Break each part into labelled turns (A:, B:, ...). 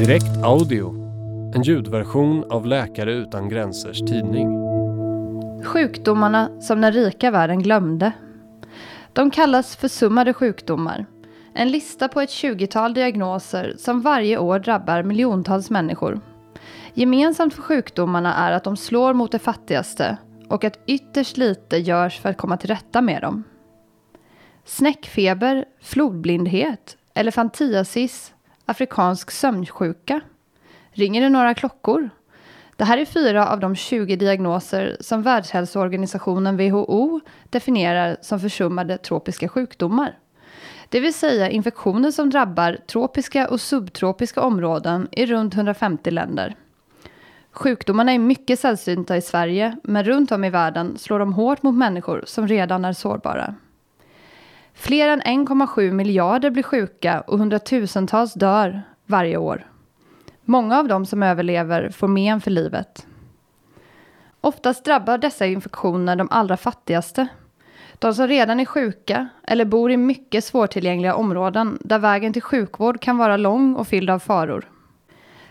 A: Direkt Audio, en ljudversion av Läkare utan gränsers tidning.
B: Sjukdomarna som den rika världen glömde. De kallas försummade sjukdomar. En lista på ett tjugotal diagnoser som varje år drabbar miljontals människor. Gemensamt för sjukdomarna är att de slår mot de fattigaste och att ytterst lite görs för att komma till rätta med dem. Snäckfeber, flodblindhet, elefantiasis, afrikansk sömnsjuka. Ringer det några klockor? Det här är fyra av de 20 diagnoser som Världshälsoorganisationen WHO definierar som försummade tropiska sjukdomar. Det vill säga infektioner som drabbar tropiska och subtropiska områden i runt 150 länder. Sjukdomarna är mycket sällsynta i Sverige, men runt om i världen slår de hårt mot människor som redan är sårbara. Fler än 1,7 miljarder blir sjuka och hundratusentals dör varje år. Många av dem som överlever får men för livet. Oftast drabbar dessa infektioner de allra fattigaste. De som redan är sjuka eller bor i mycket svårtillgängliga områden där vägen till sjukvård kan vara lång och fylld av faror.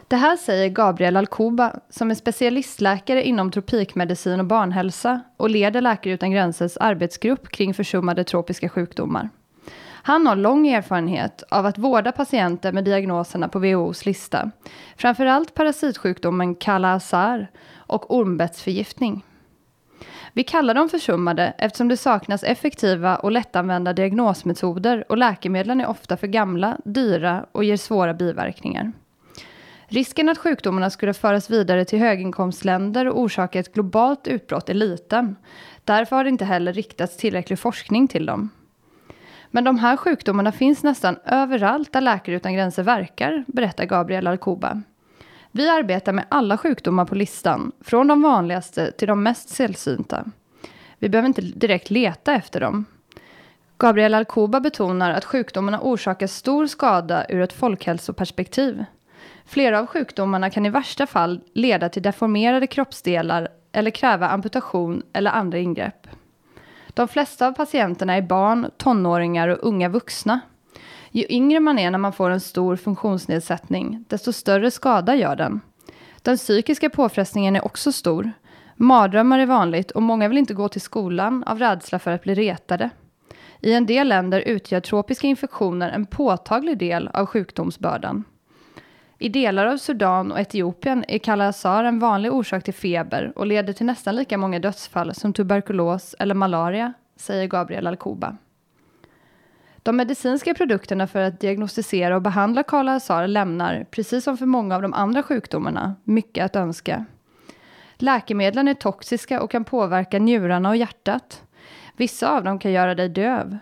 B: Det här säger Gabriel Alcoba som är specialistläkare inom tropikmedicin och barnhälsa och leder Läkare utan gränsers arbetsgrupp kring försummade tropiska sjukdomar. Han har lång erfarenhet av att vårda patienter med diagnoserna på WHOs lista. Framförallt parasitsjukdomen Kala-Azar och ormbettsförgiftning. Vi kallar dem försummade eftersom det saknas effektiva och lättanvända diagnosmetoder och läkemedlen är ofta för gamla, dyra och ger svåra biverkningar. Risken att sjukdomarna skulle föras vidare till höginkomstländer och orsaka ett globalt utbrott är liten. Därför har det inte heller riktats tillräcklig forskning till dem. Men de här sjukdomarna finns nästan överallt där Läkare utan gränser verkar, berättar Gabriel Alcoba. Vi arbetar med alla sjukdomar på listan, från de vanligaste till de mest sällsynta. Vi behöver inte direkt leta efter dem. Gabriel Alcoba betonar att sjukdomarna orsakar stor skada ur ett folkhälsoperspektiv. Flera av sjukdomarna kan i värsta fall leda till deformerade kroppsdelar eller kräva amputation eller andra ingrepp. De flesta av patienterna är barn, tonåringar och unga vuxna. Ju yngre man är när man får en stor funktionsnedsättning, desto större skada gör den. Den psykiska påfrestningen är också stor. Mardrömmar är vanligt och många vill inte gå till skolan av rädsla för att bli retade. I en del länder utgör tropiska infektioner en påtaglig del av sjukdomsbördan. I delar av Sudan och Etiopien är kalasar en vanlig orsak till feber och leder till nästan lika många dödsfall som tuberkulos eller malaria, säger Gabriel Alcoba. De medicinska produkterna för att diagnostisera och behandla kalasar lämnar, precis som för många av de andra sjukdomarna, mycket att önska. Läkemedlen är toxiska och kan påverka njurarna och hjärtat. Vissa av dem kan göra dig döv.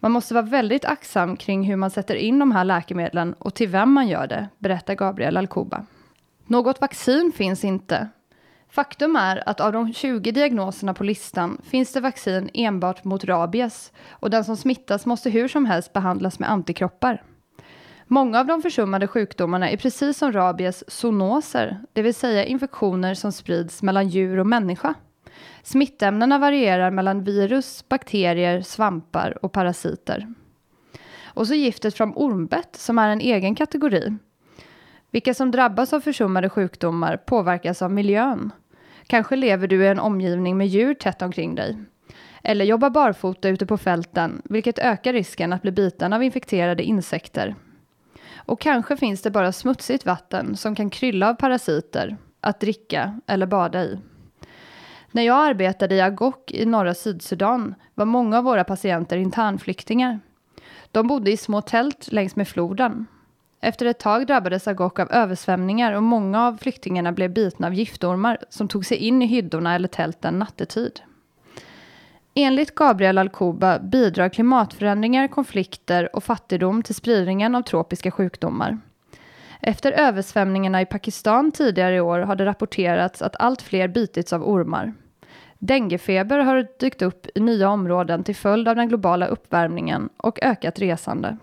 B: Man måste vara väldigt aktsam kring hur man sätter in de här läkemedlen och till vem man gör det, berättar Gabriel Alcoba. Något vaccin finns inte. Faktum är att av de 20 diagnoserna på listan finns det vaccin enbart mot rabies och den som smittas måste hur som helst behandlas med antikroppar. Många av de försummade sjukdomarna är precis som rabies zoonoser, det vill säga infektioner som sprids mellan djur och människa. Smittämnena varierar mellan virus, bakterier, svampar och parasiter. Och så giftet från ormbett som är en egen kategori. Vilka som drabbas av försummade sjukdomar påverkas av miljön. Kanske lever du i en omgivning med djur tätt omkring dig. Eller jobbar barfota ute på fälten, vilket ökar risken att bli biten av infekterade insekter. Och kanske finns det bara smutsigt vatten som kan krylla av parasiter att dricka eller bada i. När jag arbetade i Agok i norra Sydsudan var många av våra patienter internflyktingar. De bodde i små tält längs med floden. Efter ett tag drabbades Agok av översvämningar och många av flyktingarna blev bitna av giftormar som tog sig in i hyddorna eller tälten nattetid. Enligt Gabriel Alcoba bidrar klimatförändringar, konflikter och fattigdom till spridningen av tropiska sjukdomar. Efter översvämningarna i Pakistan tidigare i år har det rapporterats att allt fler bitits av ormar. Denguefeber har dykt upp i nya områden till följd av den globala uppvärmningen och ökat resande.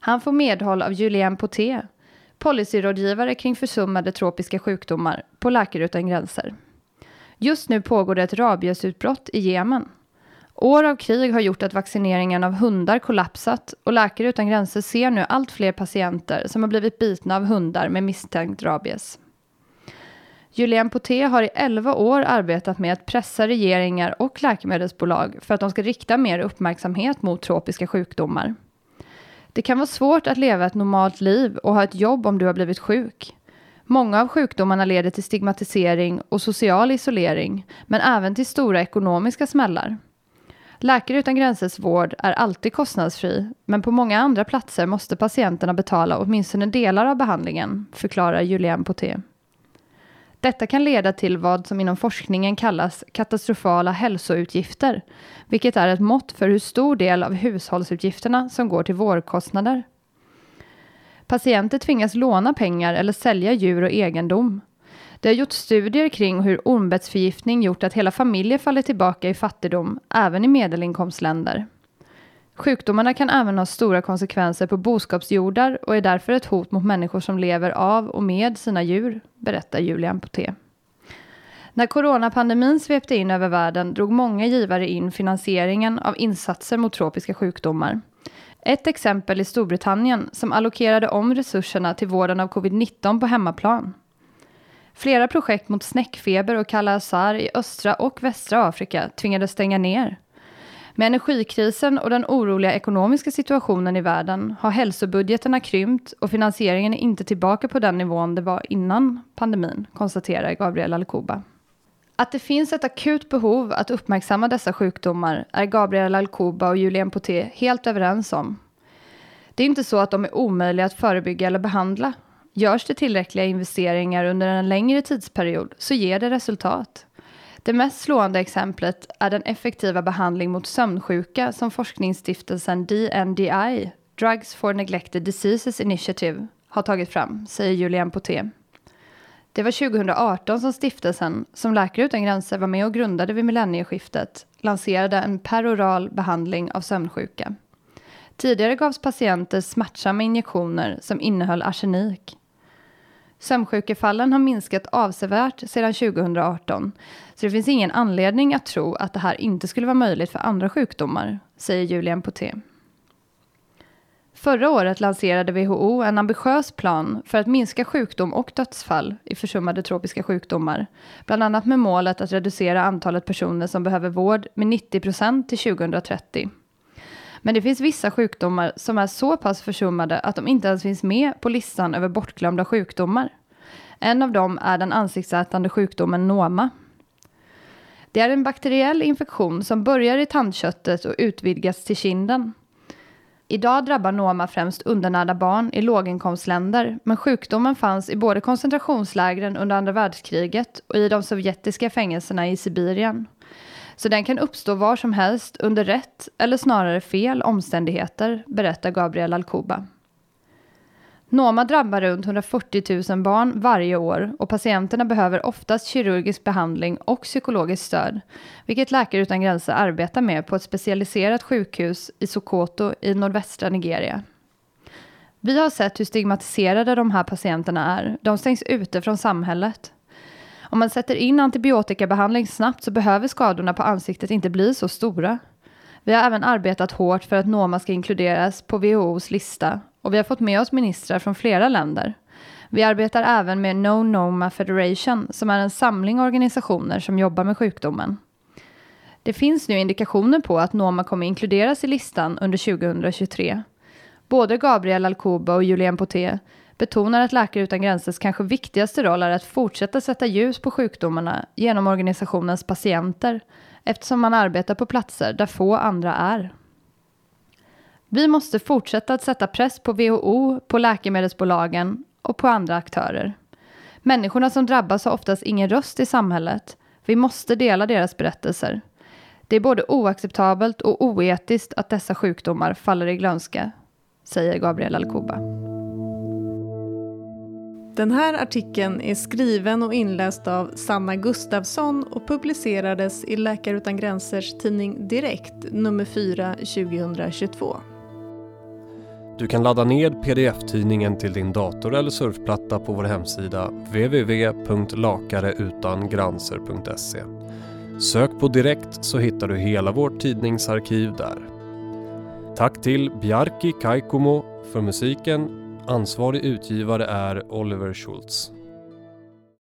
B: Han får medhåll av Julien Poté, policyrådgivare kring försummade tropiska sjukdomar på Läkare utan gränser. Just nu pågår det ett rabiesutbrott i Jemen. År av krig har gjort att vaccineringen av hundar kollapsat och Läkare utan gränser ser nu allt fler patienter som har blivit bitna av hundar med misstänkt rabies. Julien Poté har i 11 år arbetat med att pressa regeringar och läkemedelsbolag för att de ska rikta mer uppmärksamhet mot tropiska sjukdomar. Det kan vara svårt att leva ett normalt liv och ha ett jobb om du har blivit sjuk. Många av sjukdomarna leder till stigmatisering och social isolering, men även till stora ekonomiska smällar. Läkare utan gränsers vård är alltid kostnadsfri, men på många andra platser måste patienterna betala åtminstone delar av behandlingen, förklarar Julien Poté. Detta kan leda till vad som inom forskningen kallas katastrofala hälsoutgifter, vilket är ett mått för hur stor del av hushållsutgifterna som går till vårdkostnader. Patienter tvingas låna pengar eller sälja djur och egendom. Det har gjorts studier kring hur ormbettsförgiftning gjort att hela familjer faller tillbaka i fattigdom, även i medelinkomstländer. Sjukdomarna kan även ha stora konsekvenser på boskapsjordar och är därför ett hot mot människor som lever av och med sina djur, berättar Julian Poté. När coronapandemin svepte in över världen drog många givare in finansieringen av insatser mot tropiska sjukdomar. Ett exempel är Storbritannien som allokerade om resurserna till vården av covid-19 på hemmaplan. Flera projekt mot snäckfeber och kalla azar i östra och västra Afrika tvingades stänga ner. Med energikrisen och den oroliga ekonomiska situationen i världen har hälsobudgeterna krympt och finansieringen är inte tillbaka på den nivån det var innan pandemin, konstaterar Gabriel Alcuba. Att det finns ett akut behov att uppmärksamma dessa sjukdomar är Gabriel Alcuba och Julien Poté helt överens om. Det är inte så att de är omöjliga att förebygga eller behandla. Görs det tillräckliga investeringar under en längre tidsperiod så ger det resultat. Det mest slående exemplet är den effektiva behandling mot sömnsjuka som forskningsstiftelsen DNDI, Drugs for Neglected Diseases Initiative, har tagit fram, säger Julian Poté. Det var 2018 som stiftelsen, som Läkare utan gränser var med och grundade vid millennieskiftet, lanserade en peroral behandling av sömnsjuka. Tidigare gavs patienter smärtsamma injektioner som innehöll arsenik. Sömnsjukefallen har minskat avsevärt sedan 2018, så det finns ingen anledning att tro att det här inte skulle vara möjligt för andra sjukdomar, säger Julian Poté. Förra året lanserade WHO en ambitiös plan för att minska sjukdom och dödsfall i försummade tropiska sjukdomar, bland annat med målet att reducera antalet personer som behöver vård med 90 procent till 2030. Men det finns vissa sjukdomar som är så pass försummade att de inte ens finns med på listan över bortglömda sjukdomar. En av dem är den ansiktsätande sjukdomen noma. Det är en bakteriell infektion som börjar i tandköttet och utvidgas till kinden. Idag drabbar noma främst undernärda barn i låginkomstländer, men sjukdomen fanns i både koncentrationslägren under andra världskriget och i de sovjetiska fängelserna i Sibirien. Så den kan uppstå var som helst under rätt, eller snarare fel, omständigheter, berättar Gabriel Alcuba. Noma drabbar runt 140 000 barn varje år och patienterna behöver oftast kirurgisk behandling och psykologiskt stöd, vilket Läkare utan gränser arbetar med på ett specialiserat sjukhus i Sokoto i nordvästra Nigeria. Vi har sett hur stigmatiserade de här patienterna är. De stängs ute från samhället. Om man sätter in antibiotikabehandling snabbt så behöver skadorna på ansiktet inte bli så stora. Vi har även arbetat hårt för att Noma ska inkluderas på WHOs lista och vi har fått med oss ministrar från flera länder. Vi arbetar även med No Noma Federation som är en samling organisationer som jobbar med sjukdomen. Det finns nu indikationer på att Noma kommer inkluderas i listan under 2023. Både Gabriel Alcuba och Julien Poté betonar att Läkare utan gränsers kanske viktigaste roll är att fortsätta sätta ljus på sjukdomarna genom organisationens patienter eftersom man arbetar på platser där få andra är. Vi måste fortsätta att sätta press på WHO, på läkemedelsbolagen och på andra aktörer. Människorna som drabbas har oftast ingen röst i samhället. Vi måste dela deras berättelser. Det är både oacceptabelt och oetiskt att dessa sjukdomar faller i glömska, säger Gabriel Alcuba.
C: Den här artikeln är skriven och inläst av Sanna Gustavsson och publicerades i Läkare utan gränsers tidning Direkt nummer 4 2022.
A: Du kan ladda ned pdf-tidningen till din dator eller surfplatta på vår hemsida www.lakareutangranser.se. Sök på Direkt så hittar du hela vårt tidningsarkiv där. Tack till Bjarki Kaikomo för musiken. Ansvarig utgivare är Oliver Schultz.